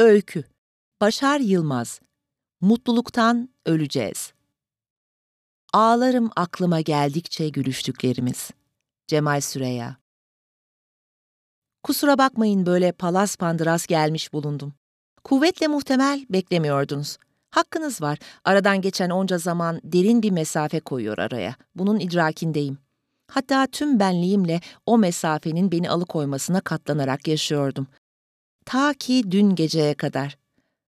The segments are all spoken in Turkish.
Öykü Başar Yılmaz Mutluluktan öleceğiz. Ağlarım aklıma geldikçe gülüştüklerimiz. Cemal Süreya Kusura bakmayın böyle palas pandıras gelmiş bulundum. Kuvvetle muhtemel beklemiyordunuz. Hakkınız var. Aradan geçen onca zaman derin bir mesafe koyuyor araya. Bunun idrakindeyim. Hatta tüm benliğimle o mesafenin beni alıkoymasına katlanarak yaşıyordum. Ta ki dün geceye kadar.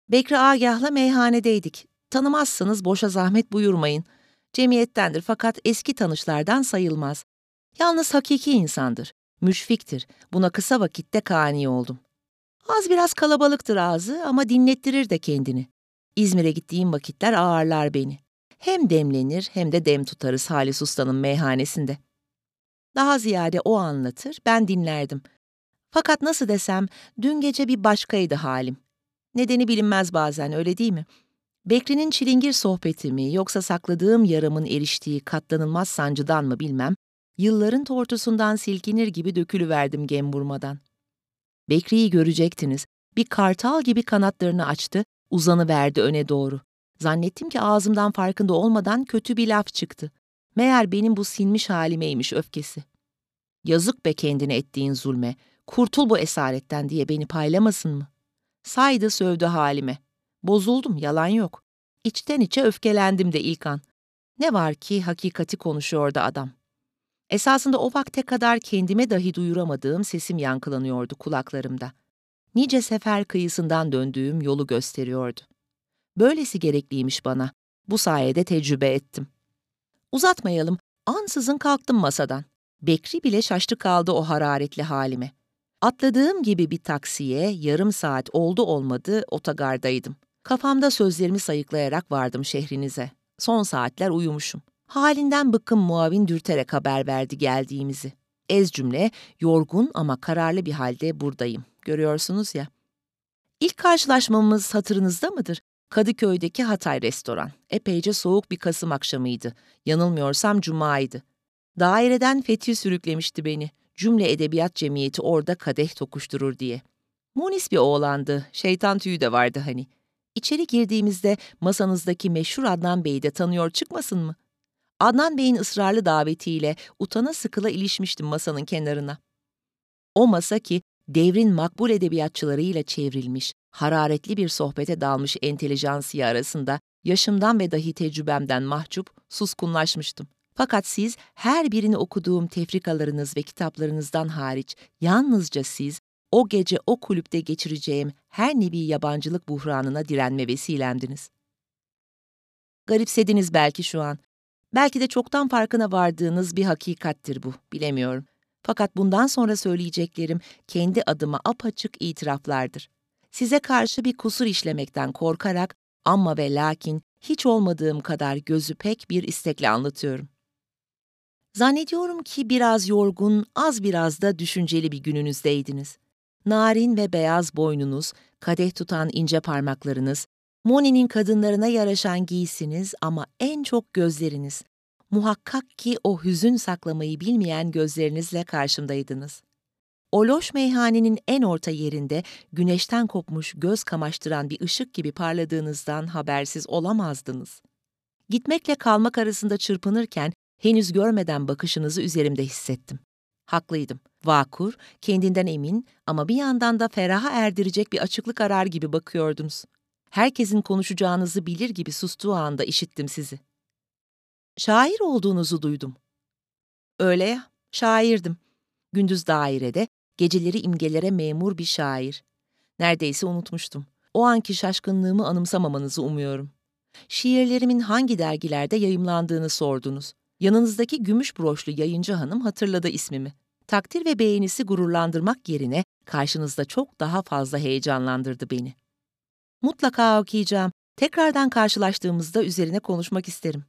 Bekri Agah'la meyhanedeydik. Tanımazsınız boşa zahmet buyurmayın. Cemiyettendir fakat eski tanışlardan sayılmaz. Yalnız hakiki insandır. Müşfiktir. Buna kısa vakitte kani oldum. Az biraz kalabalıktır ağzı ama dinlettirir de kendini. İzmir'e gittiğim vakitler ağırlar beni. Hem demlenir hem de dem tutarız Halis Usta'nın meyhanesinde. Daha ziyade o anlatır, ben dinlerdim. Fakat nasıl desem, dün gece bir başkaydı halim. Nedeni bilinmez bazen, öyle değil mi? Bekri'nin çilingir sohbeti mi, yoksa sakladığım yaramın eriştiği katlanılmaz sancıdan mı bilmem, yılların tortusundan silkinir gibi dökülüverdim gemburmadan. Bekri'yi görecektiniz. Bir kartal gibi kanatlarını açtı, uzanıverdi öne doğru. Zannettim ki ağzımdan farkında olmadan kötü bir laf çıktı. Meğer benim bu sinmiş halimeymiş öfkesi. Yazık be kendine ettiğin zulme, kurtul bu esaretten diye beni paylamasın mı? Saydı sövdü halime. Bozuldum, yalan yok. İçten içe öfkelendim de ilk an. Ne var ki hakikati konuşuyordu adam. Esasında o vakte kadar kendime dahi duyuramadığım sesim yankılanıyordu kulaklarımda. Nice sefer kıyısından döndüğüm yolu gösteriyordu. Böylesi gerekliymiş bana. Bu sayede tecrübe ettim. Uzatmayalım, ansızın kalktım masadan. Bekri bile şaştı kaldı o hararetli halime. Atladığım gibi bir taksiye yarım saat oldu olmadı otogardaydım. Kafamda sözlerimi sayıklayarak vardım şehrinize. Son saatler uyumuşum. Halinden bıkkın muavin dürterek haber verdi geldiğimizi. Ez cümle, yorgun ama kararlı bir halde buradayım. Görüyorsunuz ya. İlk karşılaşmamız hatırınızda mıdır? Kadıköy'deki Hatay restoran. Epeyce soğuk bir Kasım akşamıydı. Yanılmıyorsam cumaydı. Daireden Fethi sürüklemişti beni. Cümle Edebiyat Cemiyeti orada kadeh tokuşturur diye. Munis bir oğlandı, şeytan tüyü de vardı hani. İçeri girdiğimizde masanızdaki meşhur Adnan Bey'i de tanıyor çıkmasın mı? Adnan Bey'in ısrarlı davetiyle utana sıkıla ilişmiştim masanın kenarına. O masa ki devrin makbul edebiyatçılarıyla çevrilmiş, hararetli bir sohbete dalmış entelijansiye arasında yaşımdan ve dahi tecrübemden mahcup, suskunlaşmıştım. Fakat siz her birini okuduğum tefrikalarınız ve kitaplarınızdan hariç yalnızca siz o gece o kulüpte geçireceğim her nevi yabancılık buhranına direnme vesilemdiniz. Garipsediniz belki şu an. Belki de çoktan farkına vardığınız bir hakikattir bu, bilemiyorum. Fakat bundan sonra söyleyeceklerim kendi adıma apaçık itiraflardır. Size karşı bir kusur işlemekten korkarak ama ve lakin hiç olmadığım kadar gözü pek bir istekle anlatıyorum. Zannediyorum ki biraz yorgun, az biraz da düşünceli bir gününüzdeydiniz. Narin ve beyaz boynunuz, kadeh tutan ince parmaklarınız, Moni'nin kadınlarına yaraşan giysiniz ama en çok gözleriniz. Muhakkak ki o hüzün saklamayı bilmeyen gözlerinizle karşımdaydınız. O loş meyhanenin en orta yerinde güneşten kopmuş göz kamaştıran bir ışık gibi parladığınızdan habersiz olamazdınız. Gitmekle kalmak arasında çırpınırken henüz görmeden bakışınızı üzerimde hissettim. Haklıydım. Vakur, kendinden emin ama bir yandan da feraha erdirecek bir açıklık arar gibi bakıyordunuz. Herkesin konuşacağınızı bilir gibi sustuğu anda işittim sizi. Şair olduğunuzu duydum. Öyle ya, şairdim. Gündüz dairede, geceleri imgelere memur bir şair. Neredeyse unutmuştum. O anki şaşkınlığımı anımsamamanızı umuyorum. Şiirlerimin hangi dergilerde yayımlandığını sordunuz. Yanınızdaki gümüş broşlu yayıncı hanım hatırladı ismimi. Takdir ve beğenisi gururlandırmak yerine karşınızda çok daha fazla heyecanlandırdı beni. Mutlaka okuyacağım. Tekrardan karşılaştığımızda üzerine konuşmak isterim.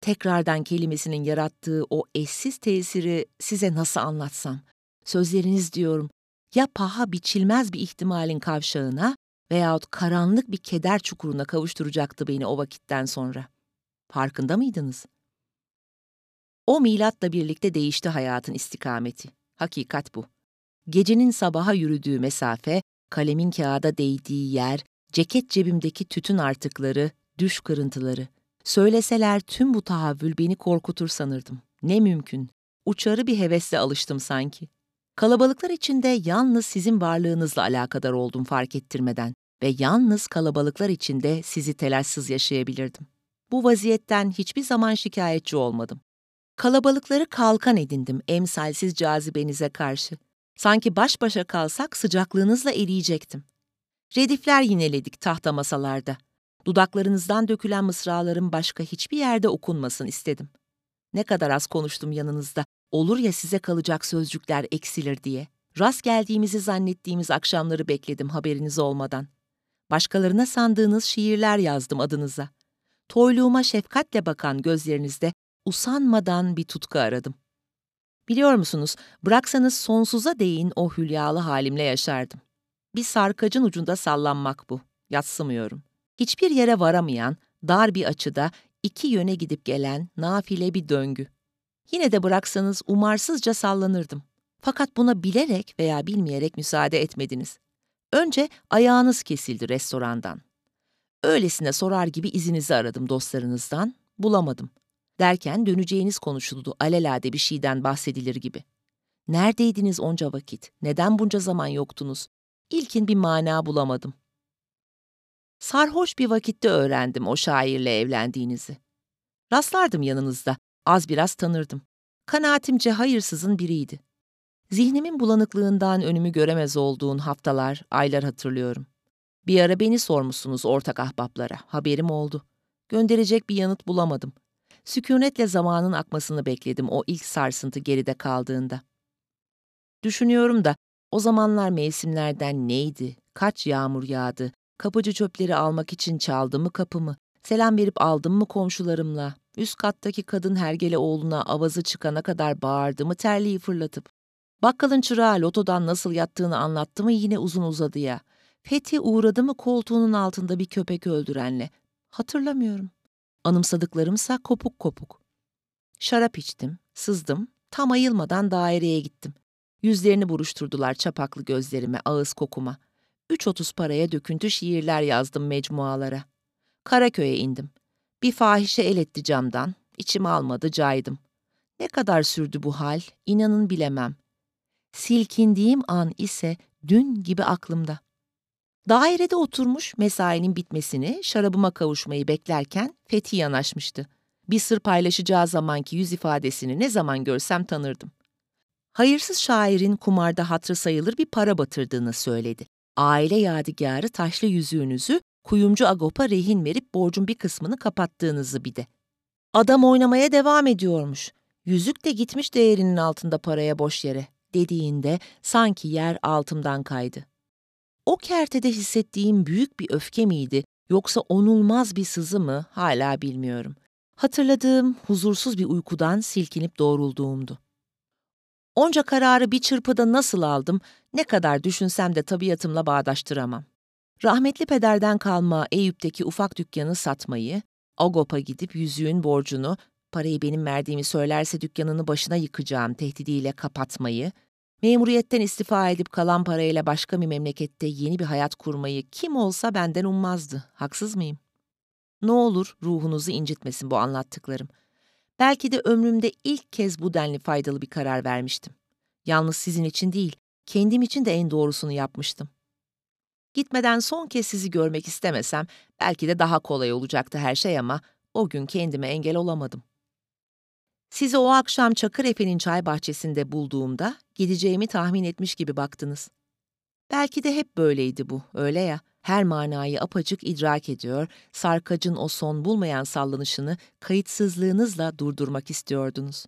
Tekrardan kelimesinin yarattığı o eşsiz tesiri size nasıl anlatsam? Sözleriniz diyorum, ya paha biçilmez bir ihtimalin kavşağına veyahut karanlık bir keder çukuruna kavuşturacaktı beni o vakitten sonra. Farkında mıydınız? O milatla birlikte değişti hayatın istikameti. Hakikat bu. Gecenin sabaha yürüdüğü mesafe, kalemin kağıda değdiği yer, ceket cebimdeki tütün artıkları, düş kırıntıları. Söyleseler tüm bu tahavvül beni korkutur sanırdım. Ne mümkün. Uçarı bir hevesle alıştım sanki. Kalabalıklar içinde yalnız sizin varlığınızla alakadar oldum fark ettirmeden ve yalnız kalabalıklar içinde sizi telaşsız yaşayabilirdim. Bu vaziyetten hiçbir zaman şikayetçi olmadım. Kalabalıkları kalkan edindim emsalsiz cazibenize karşı. Sanki baş başa kalsak sıcaklığınızla eriyecektim. Redifler yineledik tahta masalarda. Dudaklarınızdan dökülen mısraların başka hiçbir yerde okunmasın istedim. Ne kadar az konuştum yanınızda, olur ya size kalacak sözcükler eksilir diye. Rast geldiğimizi zannettiğimiz akşamları bekledim haberiniz olmadan. Başkalarına sandığınız şiirler yazdım adınıza. Toyluğuma şefkatle bakan gözlerinizde usanmadan bir tutku aradım. Biliyor musunuz, bıraksanız sonsuza değin o hülyalı halimle yaşardım. Bir sarkacın ucunda sallanmak bu, yatsımıyorum. Hiçbir yere varamayan, dar bir açıda iki yöne gidip gelen nafile bir döngü. Yine de bıraksanız umarsızca sallanırdım. Fakat buna bilerek veya bilmeyerek müsaade etmediniz. Önce ayağınız kesildi restorandan. Öylesine sorar gibi izinizi aradım dostlarınızdan, bulamadım. Derken döneceğiniz konuşuldu alelade bir şeyden bahsedilir gibi. Neredeydiniz onca vakit? Neden bunca zaman yoktunuz? İlkin bir mana bulamadım. Sarhoş bir vakitte öğrendim o şairle evlendiğinizi. Rastlardım yanınızda, az biraz tanırdım. Kanaatimce hayırsızın biriydi. Zihnimin bulanıklığından önümü göremez olduğun haftalar, aylar hatırlıyorum. Bir ara beni sormuşsunuz ortak ahbaplara, haberim oldu. Gönderecek bir yanıt bulamadım. Sükunetle zamanın akmasını bekledim o ilk sarsıntı geride kaldığında. Düşünüyorum da o zamanlar mevsimlerden neydi, kaç yağmur yağdı, kapıcı çöpleri almak için çaldı mı kapımı, selam verip aldım mı komşularımla, üst kattaki kadın hergele oğluna avazı çıkana kadar bağırdı mı terliği fırlatıp, bakkalın çırağı lotodan nasıl yattığını anlattı mı yine uzun uzadıya, Fethi uğradı mı koltuğunun altında bir köpek öldürenle, hatırlamıyorum. Anımsadıklarımsa kopuk kopuk. Şarap içtim, sızdım, tam ayılmadan daireye gittim. Yüzlerini buruşturdular çapaklı gözlerime, ağız kokuma. Üç otuz paraya döküntü şiirler yazdım mecmualara. Karaköy'e indim. Bir fahişe el etti camdan, içim almadı, caydım. Ne kadar sürdü bu hal, inanın bilemem. Silkindiğim an ise dün gibi aklımda. Dairede oturmuş mesainin bitmesini, şarabıma kavuşmayı beklerken Fethi yanaşmıştı. Bir sır paylaşacağı zamanki yüz ifadesini ne zaman görsem tanırdım. Hayırsız şairin kumarda hatrı sayılır bir para batırdığını söyledi. Aile yadigarı taşlı yüzüğünüzü kuyumcu Agop'a rehin verip borcun bir kısmını kapattığınızı bir de. Adam oynamaya devam ediyormuş. Yüzük de gitmiş değerinin altında paraya boş yere dediğinde sanki yer altımdan kaydı. O kertede hissettiğim büyük bir öfke miydi yoksa onulmaz bir sızı mı hala bilmiyorum. Hatırladığım huzursuz bir uykudan silkinip doğrulduğumdu. Onca kararı bir çırpıda nasıl aldım, ne kadar düşünsem de tabiatımla bağdaştıramam. Rahmetli pederden kalma Eyüp'teki ufak dükkanı satmayı, Agop'a gidip yüzüğün borcunu, parayı benim verdiğimi söylerse dükkanını başına yıkacağım tehdidiyle kapatmayı, memuriyetten istifa edip kalan parayla başka bir memlekette yeni bir hayat kurmayı kim olsa benden ummazdı. Haksız mıyım? Ne olur ruhunuzu incitmesin bu anlattıklarım. Belki de ömrümde ilk kez bu denli faydalı bir karar vermiştim. Yalnız sizin için değil, kendim için de en doğrusunu yapmıştım. Gitmeden son kez sizi görmek istemesem belki de daha kolay olacaktı her şey ama o gün kendime engel olamadım. Sizi o akşam Çakır Efe'nin çay bahçesinde bulduğumda gideceğimi tahmin etmiş gibi baktınız. Belki de hep böyleydi bu, öyle ya. Her manayı apacık idrak ediyor, sarkacın o son bulmayan sallanışını kayıtsızlığınızla durdurmak istiyordunuz.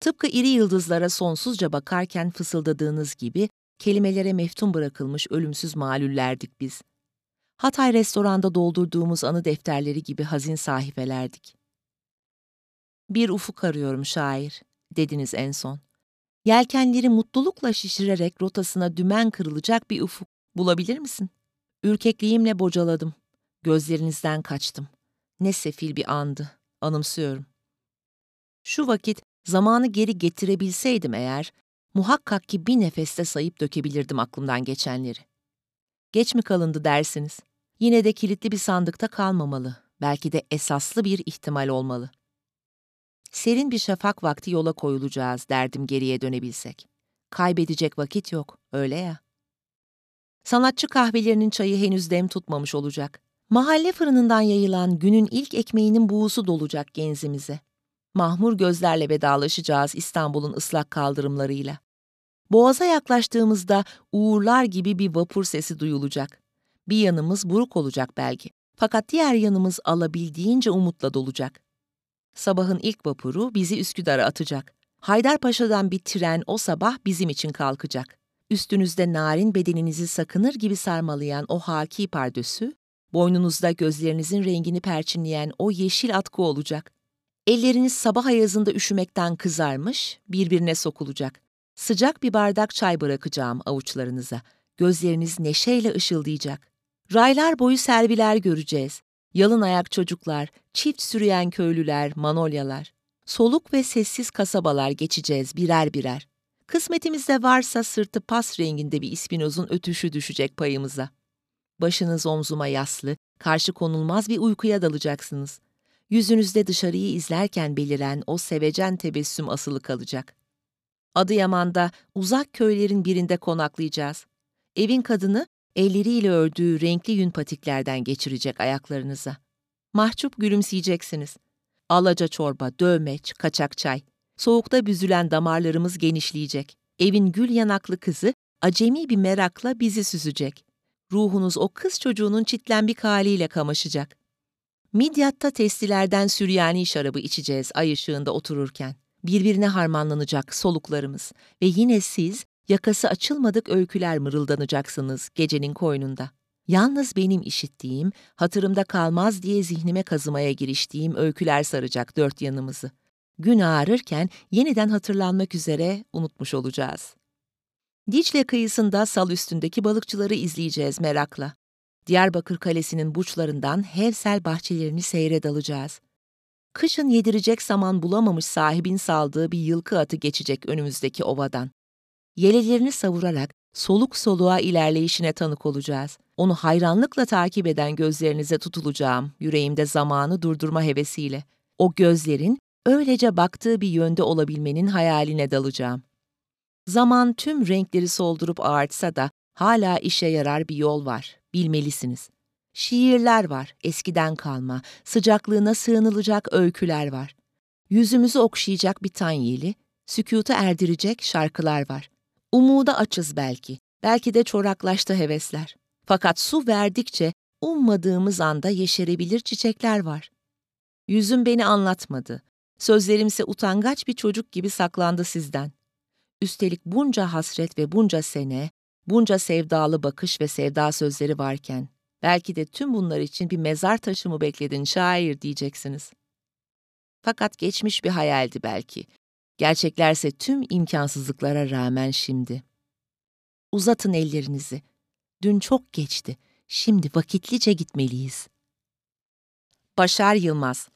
Tıpkı iri yıldızlara sonsuzca bakarken fısıldadığınız gibi kelimelere meftun bırakılmış ölümsüz malullerdik biz. Hatay restoranda doldurduğumuz anı defterleri gibi hazin sahifelerdik. Bir ufuk arıyorum şair, dediniz en son. Yelkenleri mutlulukla şişirerek rotasına dümen kırılacak bir ufuk bulabilir misin? Ürkekliğimle bocaladım. Gözlerinizden kaçtım. Ne sefil bir andı, anımsıyorum. Şu vakit zamanı geri getirebilseydim eğer, Muhakkak ki bir nefeste sayıp dökebilirdim aklımdan geçenleri. Geç mi kalındı dersiniz? Yine de kilitli bir sandıkta kalmamalı. Belki de esaslı bir ihtimal olmalı. Serin bir şafak vakti yola koyulacağız derdim geriye dönebilsek. Kaybedecek vakit yok, öyle ya. Sanatçı kahvelerinin çayı henüz dem tutmamış olacak. Mahalle fırınından yayılan günün ilk ekmeğinin buğusu dolacak genzimize. Mahmur gözlerle vedalaşacağız İstanbul'un ıslak kaldırımlarıyla. Boğaza yaklaştığımızda uğurlar gibi bir vapur sesi duyulacak. Bir yanımız buruk olacak belki. Fakat diğer yanımız alabildiğince umutla dolacak. Sabahın ilk vapuru bizi Üsküdar'a atacak. Haydarpaşa'dan bir tren o sabah bizim için kalkacak. Üstünüzde narin bedeninizi sakınır gibi sarmalayan o haki pardösü, boynunuzda gözlerinizin rengini perçinleyen o yeşil atkı olacak. Elleriniz sabah ayazında üşümekten kızarmış, birbirine sokulacak. Sıcak bir bardak çay bırakacağım avuçlarınıza. Gözleriniz neşeyle ışıldayacak. Raylar boyu serviler göreceğiz. Yalın ayak çocuklar, çift sürüyen köylüler, manolyalar. Soluk ve sessiz kasabalar geçeceğiz birer birer. Kısmetimizde varsa sırtı pas renginde bir ispinozun ötüşü düşecek payımıza. Başınız omzuma yaslı, karşı konulmaz bir uykuya dalacaksınız. Yüzünüzde dışarıyı izlerken beliren o sevecen tebessüm asılı kalacak. Adıyaman'da uzak köylerin birinde konaklayacağız. Evin kadını elleriyle ördüğü renkli yün patiklerden geçirecek ayaklarınıza. Mahcup gülümseyeceksiniz. Alaca çorba, dövmeç, kaçak çay. Soğukta büzülen damarlarımız genişleyecek. Evin gül yanaklı kızı acemi bir merakla bizi süzecek. Ruhunuz o kız çocuğunun çitlenbik haliyle kamaşacak. Midyatta testilerden Süryani şarabı içeceğiz ay ışığında otururken. Birbirine harmanlanacak soluklarımız ve yine siz yakası açılmadık öyküler mırıldanacaksınız gecenin koynunda. Yalnız benim işittiğim, hatırımda kalmaz diye zihnime kazımaya giriştiğim öyküler saracak dört yanımızı. Gün ağarırken yeniden hatırlanmak üzere unutmuş olacağız. Dicle kıyısında sal üstündeki balıkçıları izleyeceğiz merakla. Diyarbakır Kalesi'nin buçlarından Hevsel bahçelerini seyre dalacağız. Kışın yedirecek saman bulamamış sahibin saldığı bir yılkı atı geçecek önümüzdeki ovadan. Yelelerini savurarak soluk soluğa ilerleyişine tanık olacağız. Onu hayranlıkla takip eden gözlerinize tutulacağım, yüreğimde zamanı durdurma hevesiyle. O gözlerin öylece baktığı bir yönde olabilmenin hayaline dalacağım. Zaman tüm renkleri soldurup ağartsa da hala işe yarar bir yol var, bilmelisiniz. Şiirler var, eskiden kalma, sıcaklığına sığınılacak öyküler var. Yüzümüzü okşayacak bir tanyeli, sükutu erdirecek şarkılar var. Umuda açız belki, belki de çoraklaştı hevesler. Fakat su verdikçe ummadığımız anda yeşerebilir çiçekler var. Yüzüm beni anlatmadı. Sözlerimse utangaç bir çocuk gibi saklandı sizden. Üstelik bunca hasret ve bunca sene, bunca sevdalı bakış ve sevda sözleri varken, belki de tüm bunlar için bir mezar taşı mı bekledin şair diyeceksiniz. Fakat geçmiş bir hayaldi belki. Gerçeklerse tüm imkansızlıklara rağmen şimdi. Uzatın ellerinizi. Dün çok geçti. Şimdi vakitlice gitmeliyiz. Başar Yılmaz